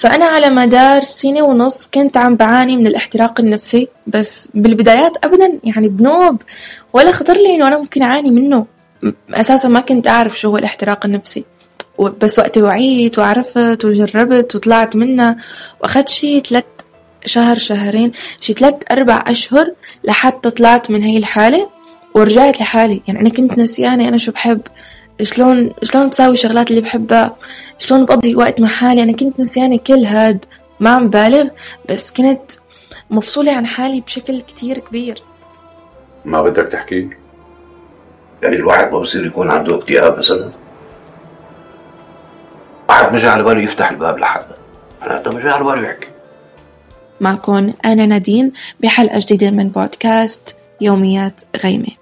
فأنا على مدار سنة ونص كنت عم بعاني من الاحتراق النفسي بس بالبدايات أبدا يعني بنوب ولا خطر لي إنه أنا ممكن أعاني منه. أساسا ما كنت أعرف شو هو الاحتراق النفسي. بس وقت وعيت وعرفت وجربت وطلعت منها وأخذت شي ثلاث شهر شهرين شي ثلاث أربع أشهر لحتى طلعت من هاي الحالة ورجعت لحالي. يعني أنا كنت نسيانة أنا شو بحب. شلون شلون بساوي شغلات اللي بحبها؟ شلون بقضي وقت مع حالي؟ أنا كنت نسيانة كل هاد ما عم بالغ بس كنت مفصولة عن حالي بشكل كتير كبير. ما بدك تحكي؟ يعني الواحد ما بصير يكون عنده اكتئاب مثلا؟ واحد ما على باله يفتح الباب لحدا معناته ما جاي على باله يحكي. معكم أنا نادين بحلقة جديدة من بودكاست يوميات غيمة.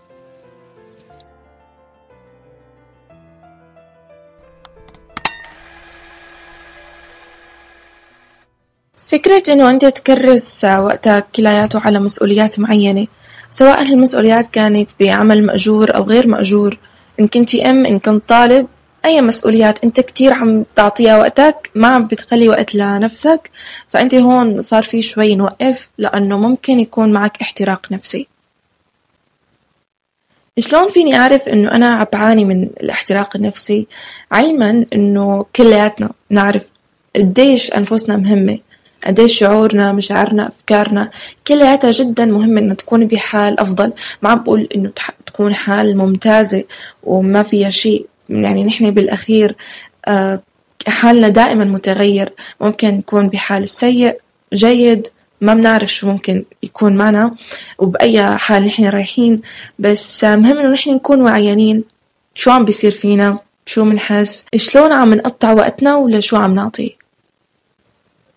فكرة إنه أنت تكرس وقتك كلياته على مسؤوليات معينة سواء هالمسؤوليات كانت بعمل مأجور أو غير مأجور إن كنتي أم إن كنت طالب أي مسؤوليات أنت كتير عم تعطيها وقتك ما عم بتخلي وقت لنفسك فأنت هون صار في شوي نوقف لأنه ممكن يكون معك احتراق نفسي. شلون فيني أعرف إنه أنا عم بعاني من الاحتراق النفسي؟ علما إنه كلياتنا نعرف قديش أنفسنا مهمة. قديش شعورنا مشاعرنا أفكارنا كلياتها جدا مهمة إنه تكون بحال أفضل. ما عم بقول إنه تكون حال ممتازة وما فيها شيء. يعني نحن بالأخير آه، حالنا دائما متغير. ممكن نكون بحال سيء جيد ما بنعرف شو ممكن يكون معنا وبأي حال نحن رايحين. بس مهم إنه نحن نكون واعيين شو عم بيصير فينا؟ شو منحس شلون عم نقطع وقتنا ولا شو عم نعطي؟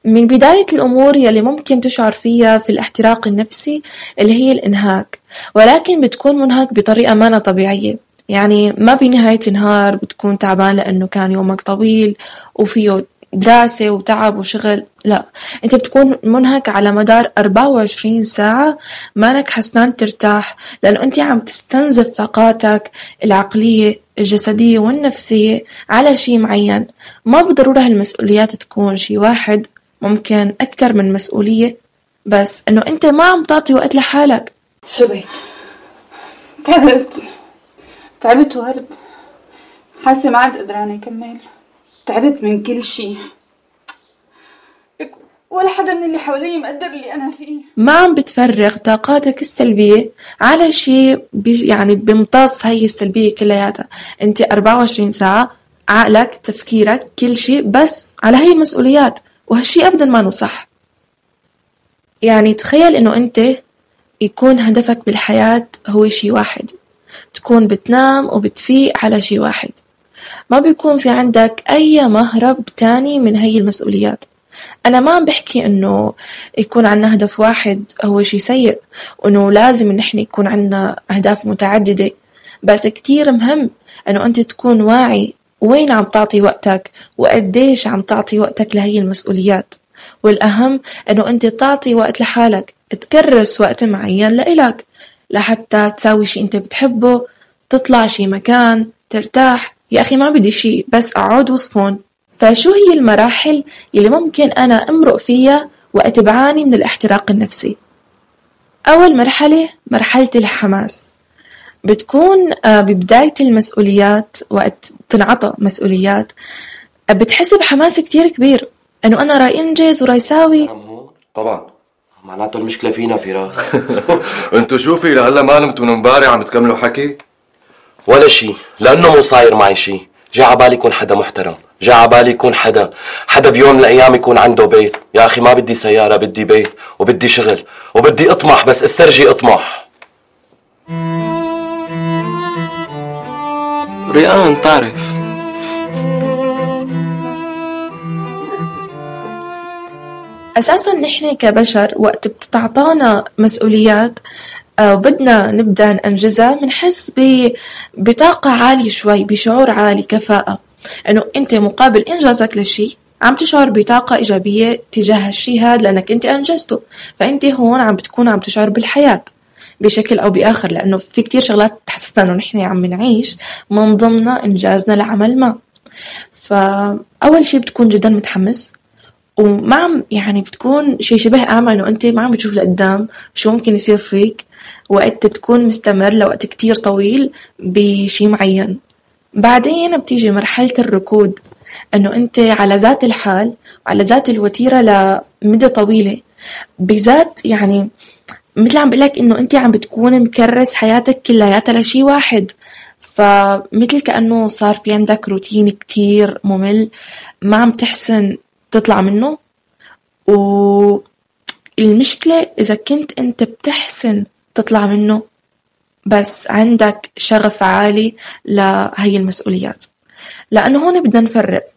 من بداية الأمور يلي ممكن تشعر فيها في الاحتراق النفسي اللي هي الإنهاك ولكن بتكون منهك بطريقة ما طبيعية. يعني ما بنهاية النهار بتكون تعبان لأنه كان يومك طويل وفيه دراسة وتعب وشغل لا. أنت بتكون منهك على مدار 24 ساعة مانك حسنان ترتاح لأنه أنت عم تستنزف طاقاتك العقلية الجسدية والنفسية على شيء معين. ما بالضرورة هالمسؤوليات تكون شيء واحد. ممكن أكثر من مسؤولية بس إنه أنت ما عم تعطي وقت لحالك. شو بك؟ تعبت. تعبت ورد. حاسة ما عاد قدرانة أكمل. تعبت من كل شي. ولا حدا من اللي حوالي مقدر اللي أنا فيه. ما عم بتفرغ طاقاتك السلبية على شي بي يعني بمتص هي السلبية كلياتها. أنت 24 ساعة عقلك تفكيرك كل شي بس على هي المسؤوليات. وهالشي أبدا ما صح. يعني تخيل إنه أنت يكون هدفك بالحياة هو شي واحد. تكون بتنام وبتفيق على شي واحد. ما بيكون في عندك أي مهرب تاني من هي المسؤوليات. أنا ما عم بحكي إنه يكون عنا هدف واحد هو شي سيء وإنه لازم إن إحنا يكون عنا أهداف متعددة. بس كتير مهم إنه أنت تكون واعي وين عم تعطي وقتك؟ وقديش عم تعطي وقتك لهي المسؤوليات؟ والأهم إنه أنت تعطي وقت لحالك. تكرس وقت معين لإلك. لحتى تساوي شي أنت بتحبه تطلع شي مكان ترتاح. يا أخي ما بدي شي بس أقعد وصفون فشو هي المراحل اللي ممكن أنا أمرق فيها وقت بعاني من الاحتراق النفسي؟ أول مرحلة مرحلة الحماس. بتكون آه، ببداية المسؤوليات وقت تنعطى مسؤوليات بتحس بحماس كتير كبير. إنه أنا رأي إنجز ورأي ساوي طبعا. معناته المشكلة فينا فراس انتو شوفي لهلأ ما نمتوا من امبارح عم تكملوا حكي. ولا شي. لأنه مو صاير معي شي. جا عبالي يكون حدا محترم. جا عبالي يكون حدا حدا بيوم من الأيام يكون عنده بيت. يا أخي ما بدي سيارة بدي بيت وبدي شغل وبدي أطمح بس استرجي اطمح ريان تعرف أساسا نحن كبشر وقت بتتعطانا مسؤوليات آه، وبدنا نبدأ ننجزها بنحس بطاقة عالية شوي بشعور عالي كفاءة. إنه أنت مقابل إنجازك للشي عم تشعر بطاقة إيجابية تجاه هالشي هذا لأنك أنت أنجزته. فأنت هون عم بتكون عم تشعر بالحياة. بشكل أو بآخر لأنه في كتير شغلات تحسسنا إنه نحن عم نعيش من ضمنها إنجازنا لعمل ما. فأول شي بتكون جدا متحمس وما عم يعني بتكون شي شبه أعمى إنه أنت ما عم بتشوف لقدام شو ممكن يصير فيك. وقت تكون مستمر لوقت كتير طويل بشي معين. بعدين بتيجي مرحلة الركود إنه أنت على ذات الحال وعلى ذات الوتيرة لمدة طويلة بذات يعني مثل عم بقولك إنه أنت عم بتكون مكرس حياتك كلياتها لشي واحد. فمثل كأنه صار في عندك روتين كتير ممل ما عم تحسن تطلع منه. والمشكلة إذا كنت أنت بتحسن تطلع منه بس عندك شغف عالي لهي المسؤوليات. لأنه هون بدنا نفرق.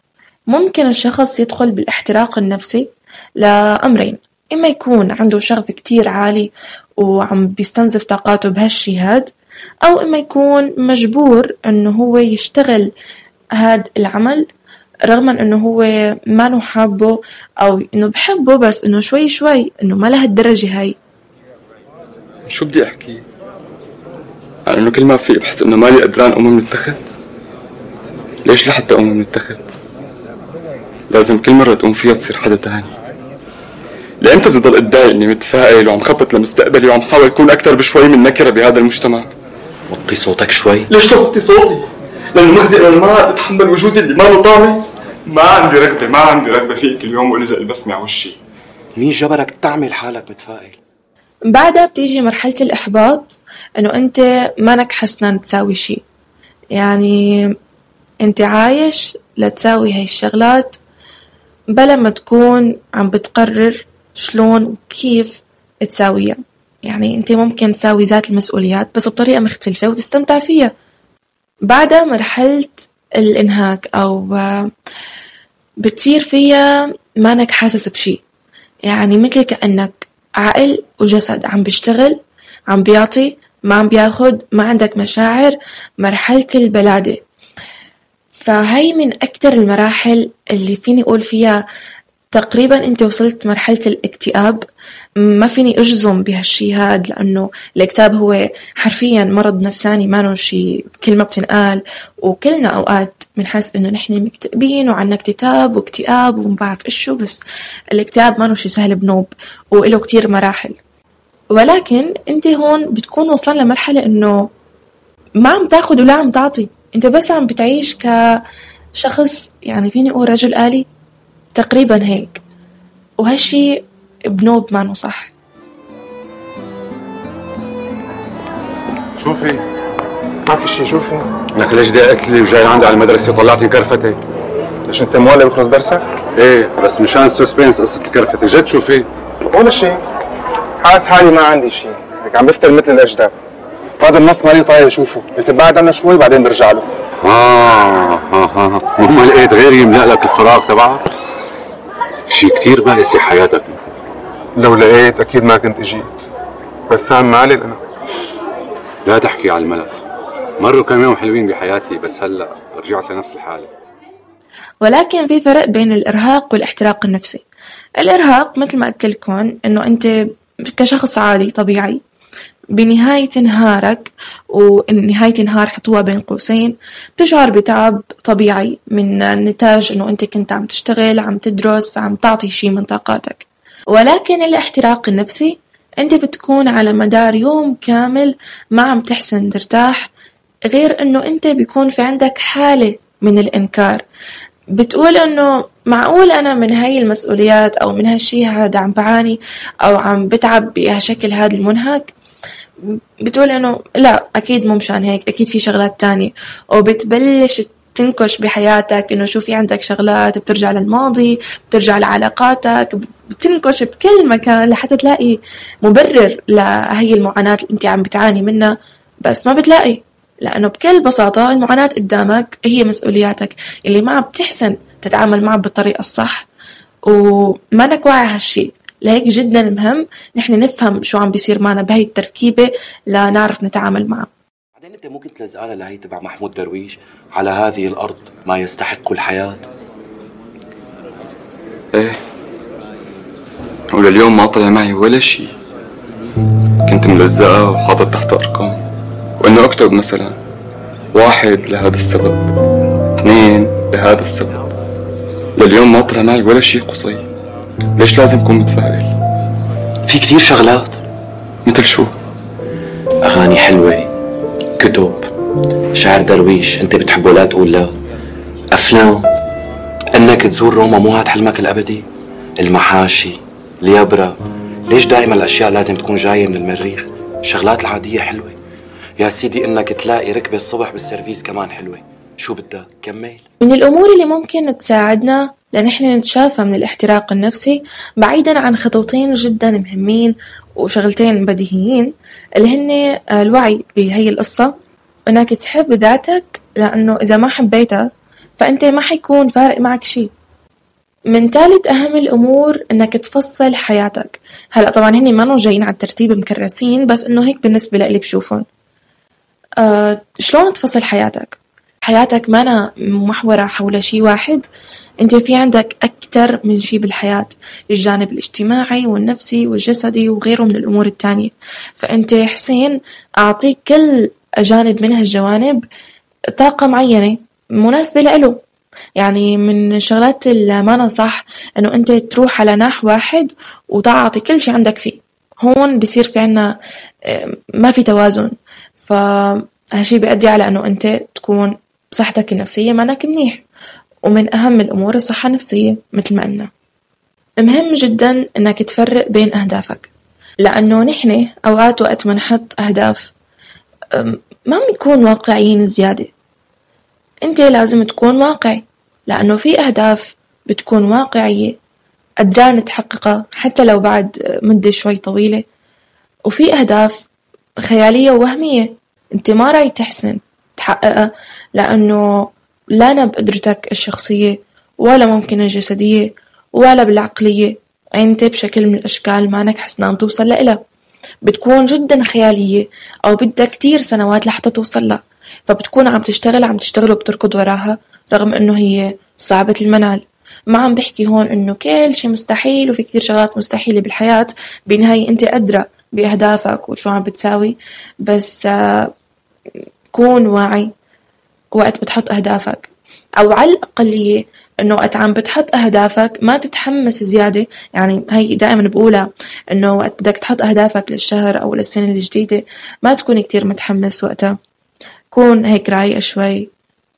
ممكن الشخص يدخل بالإحتراق النفسي لأمرين. إما يكون عنده شغف كتير عالي وعم بيستنزف طاقاته بهالشي هاد أو إما يكون مجبور إنه هو يشتغل هاد العمل رغم إنه هو ما حابه أو إنه بحبه بس إنه شوي شوي إنه ما لهالدرجة هاي شو بدي أحكي؟ على إنه كل ما في بحس إنه مالي قدران أقوم من التخت ليش لحتى أقوم من التخت؟ لازم كل مرة تقوم فيها تصير حدا تاني لامتى بتضل اتضايق اني متفائل وعم خطط لمستقبلي وعم حاول اكون أكثر بشوي من نكرة بهذا المجتمع. وطي صوتك شوي. ليش توطي صوتي؟ لأنه مخزي أنا ما عاد اتحمل وجودي اللي ما له طعمة. ما عندي رغبه ما عندي رغبة فيك اليوم والزق البسمة على وشي. مين جبرك تعمل حالك متفائل؟ بعدها بتيجي مرحلة الإحباط إنه أنت مانك حسنان تساوي شي يعني أنت عايش لتساوي هاي الشغلات بلا ما تكون عم بتقرر شلون وكيف تساويها. يعني أنت ممكن تساوي ذات المسؤوليات بس بطريقة مختلفة وتستمتع فيها. بعدها مرحلة الإنهاك أو بتصير فيها مانك حاسس بشي يعني مثل كأنك عقل وجسد عم بيشتغل عم بيعطي ما عم بياخد ما عندك مشاعر مرحلة البلادة. فهي من أكتر المراحل اللي فيني أقول فيها تقريبا أنت وصلت مرحلة الاكتئاب. ما فيني أجزم بهالشي هاد لأنه الاكتئاب هو حرفيا مرض نفساني ما شي كلمة بتنقال. وكلنا أوقات بنحس إنه نحن مكتئبين وعنا اكتئاب واكتئاب وما بعرف إيشو بس الاكتئاب ما شي سهل بنوب وله كتير مراحل. ولكن أنت هون بتكون وصلان لمرحلة إنه ما عم تاخد ولا عم تعطي. أنت بس عم بتعيش كشخص يعني فيني أقول رجل آلي تقريبا هيك. وهالشي بنوب ما صح شوفي. ما في شي شوفي. لك ليش ضايقت لي وجاي عندي على المدرسة وطلعتني كرفتي؟ ليش انت مولع بيخلص درسك؟ إيه بس مشان السسبنس قصة الكرفتة جد شوفي. ولا شي. حاس حالي ما عندي شي. هيك عم بفتل مثل الأجداد. هذا النص مالي طايق اشوفه بتبعد عنه شوي بعدين برجع له. آه آه آه وما لقيت غيري يملأ لك الفراغ تبعك؟ شي كتير بائس حياتك أنت. لو لقيت أكيد ما كنت اجيت بس سام مالي أنا لا تحكي على الملف مروا كم يوم حلوين بحياتي بس هلأ رجعت لنفس الحالة. ولكن في فرق بين الإرهاق والإحتراق النفسي. الإرهاق مثل ما قلت لكم إنه أنت كشخص عادي طبيعي بنهاية نهارك ونهاية نهار حطوها بين قوسين بتشعر بتعب طبيعي من نتاج إنه أنت كنت عم تشتغل عم تدرس عم تعطي شي من طاقاتك. ولكن الاحتراق النفسي أنت بتكون على مدار يوم كامل ما عم تحسن ترتاح غير إنه أنت بيكون في عندك حالة من الإنكار. بتقول إنه معقول أنا من هاي المسؤوليات أو من هالشي هذا عم بعاني أو عم بتعب بهالشكل هذا المنهك؟ بتقول إنه لا أكيد مو مشان هيك أكيد في شغلات تانية. وبتبلش تنكش بحياتك إنه شو في عندك شغلات بترجع للماضي بترجع لعلاقاتك بتنكش بكل مكان لحتى تلاقي مبرر لهي المعاناة اللي أنت عم بتعاني منها. بس ما بتلاقي لأنه بكل بساطة المعاناة قدامك هي مسؤولياتك. اللي ما بتحسن تتعامل معها بالطريقة الصح. ومانك واعي هالشي. لهيك جدا مهم نحن نفهم شو عم بيصير معنا بهي التركيبة لنعرف نتعامل معه بعدين أنت ممكن تلزقها لهي تبع محمود درويش على هذه الأرض ما يستحق الحياة؟ إيه. ولليوم ما طلع معي ولا شيء. كنت ملزقة وحاطط تحت أرقام. وإنه أكتب مثلا واحد لهذا السبب اثنين لهذا السبب. لليوم ما طلع معي ولا شيء قصي ليش لازم كون متفائل؟ في كتير شغلات. مثل شو؟ أغاني حلوة كتب شعر درويش أنت بتحبه لا تقول لا أفلام أنك تزور روما مو هاد حلمك الأبدي. المحاشي اليبرة ليش دائما الأشياء لازم تكون جاية من المريخ؟ الشغلات العادية حلوة. يا سيدي إنك تلاقي ركبة الصبح بالسيرفيس كمان حلوة. شو بدك؟ كمل. من الأمور اللي ممكن تساعدنا لنحن نتشافى من الاحتراق النفسي بعيدا عن خطوتين جدا مهمين وشغلتين بديهيين اللي هن الوعي بهي القصة. إنك تحب ذاتك لأنه إذا ما حبيتك فأنت ما حيكون فارق معك شيء. من ثالث أهم الأمور إنك تفصل حياتك. هلأ طبعا هني ما جايين على الترتيب مكرسين بس إنه هيك بالنسبة لإلي بشوفهم. أه شلون تفصل حياتك؟ حياتك ما محورة حول شيء واحد أنت في عندك أكثر من شيء بالحياة الجانب الاجتماعي والنفسي والجسدي وغيره من الأمور التانية. فأنت حسين اعطيك كل جانب من هالجوانب طاقة معينة مناسبة لإله. يعني من الشغلات اللي ما نصح إنه أنت تروح على ناح واحد وتعطي كل شيء عندك فيه. هون بصير في عنا ما في توازن. فهالشي بيؤدي على إنه أنت تكون صحتك النفسية معناك منيح. ومن أهم الأمور الصحة النفسية مثل ما قلنا. مهم جدا إنك تفرق بين أهدافك. لأنه نحن أوقات وقت ما نحط أهداف ما بنكون واقعيين زيادة. أنت لازم تكون واقعي. لأنه في أهداف بتكون واقعية قدران تحققها حتى لو بعد مدة شوي طويلة. وفي أهداف خيالية ووهمية. أنت ما راي تحسن. تحققها لأنه لا بقدرتك الشخصية ولا ممكن الجسدية ولا بالعقلية. أنت بشكل من الأشكال مانك حسنان توصل لإلها. بتكون جدا خيالية أو بدها كتير سنوات لحتى توصل لها. فبتكون عم تشتغل عم تشتغل وبتركض وراها رغم إنه هي صعبة المنال. ما عم بحكي هون إنه كل شي مستحيل وفي كتير شغلات مستحيلة بالحياة. بالنهاية أنت أدرى بأهدافك وشو عم بتساوي. بس آه، كون واعي وقت بتحط أهدافك. أو على الأقلية إنه وقت عم بتحط أهدافك ما تتحمس زيادة. يعني هي دائما بقولها إنه وقت بدك تحط أهدافك للشهر أو للسنة الجديدة ما تكون كتير متحمس وقتها. كون هيك رايقة شوي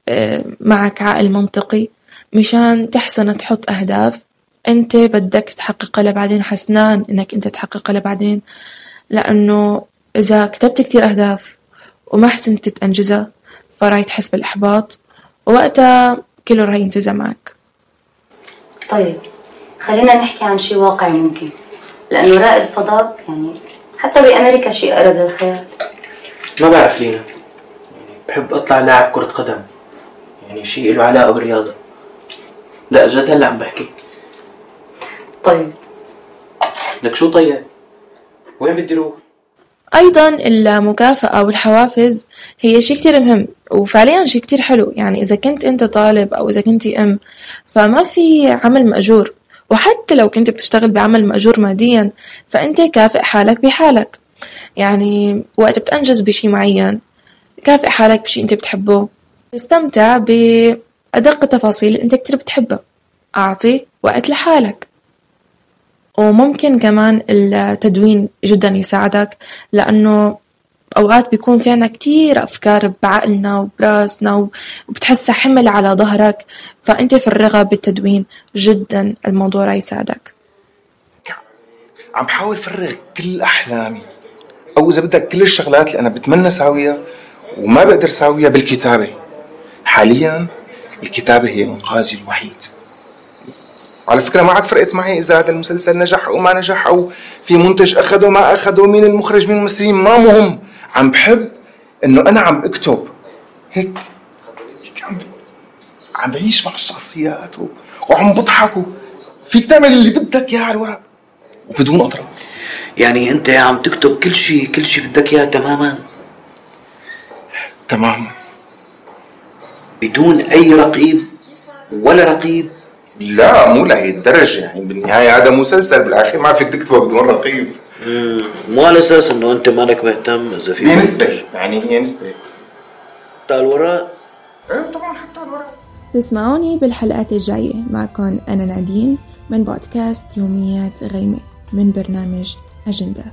آه، معك عقل منطقي. مشان تحسن تحط أهداف أنت بدك تحققها لبعدين. حسنان إنك أنت تحققها لبعدين. لأنه إذا كتبت كتير أهداف وما حسنت تنجزها فراح تحس بالإحباط ووقتها كله راح ينتزع معك. طيب خلينا نحكي عن شيء واقعي ممكن. لأنه رائد الفضاء يعني حتى بأمريكا شيء أقرب للخيال. ما بعرف لينا. يعني بحب أطلع لاعب كرة قدم. يعني شيء له علاقة بالرياضة. لا جد هلأ عم بحكي. طيب. لك شو طيب؟ وين بدي روح؟ أيضا المكافأة والحوافز هي شي كتير مهم وفعليا شي كتير حلو. يعني إذا كنت أنت طالب أو إذا كنتي أم فما في عمل مأجور. وحتى لو كنت بتشتغل بعمل مأجور ماديا فأنت كافئ حالك بحالك. يعني وقت بتنجز بشي معين كافئ حالك بشي أنت بتحبه. استمتع بأدق التفاصيل اللي أنت كتير بتحبها. أعطي وقت لحالك. وممكن كمان التدوين جدا يساعدك لأنه أوقات بيكون في عنا كتير أفكار بعقلنا وبراسنا وبتحسها حمل على ظهرك فأنت فرغها بالتدوين جدا الموضوع راح يساعدك. عم بحاول فرغ كل أحلامي أو إذا بدك كل الشغلات اللي أنا بتمنى ساويها وما بقدر ساويها بالكتابة. حاليا الكتابة هي إنقاذي الوحيد. على فكرة ما عاد فرقت معي إذا هذا المسلسل نجح أو ما نجح أو في منتج اخده ما اخده مين المخرج مين الممثلين. ما مهم. عم بحب إنه أنا عم أكتب. هيك. هيك عم عم بعيش مع الشخصيات و... وعم بضحك و... فيك تعمل اللي بدك إياه على الورق. وبدون اطراف يعني أنت عم تكتب كل شيء كل شيء بدك إياه تماما؟ تماما. بدون أي رقيب ولا رقيب؟ لا مو لهي الدرجة يعني بالنهاية هذا مسلسل بالأخير ما فيك تكتبه بدون رقيب مو على أساس إنه أنت مالك مهتم إذا في هي نسبة يعني هي نسبة. حتى الوراء إيه طبعا حتى الوراء تسمعوني بالحلقات الجاية معكم أنا نادين من بودكاست يوميات غيمة من برنامج أجندة.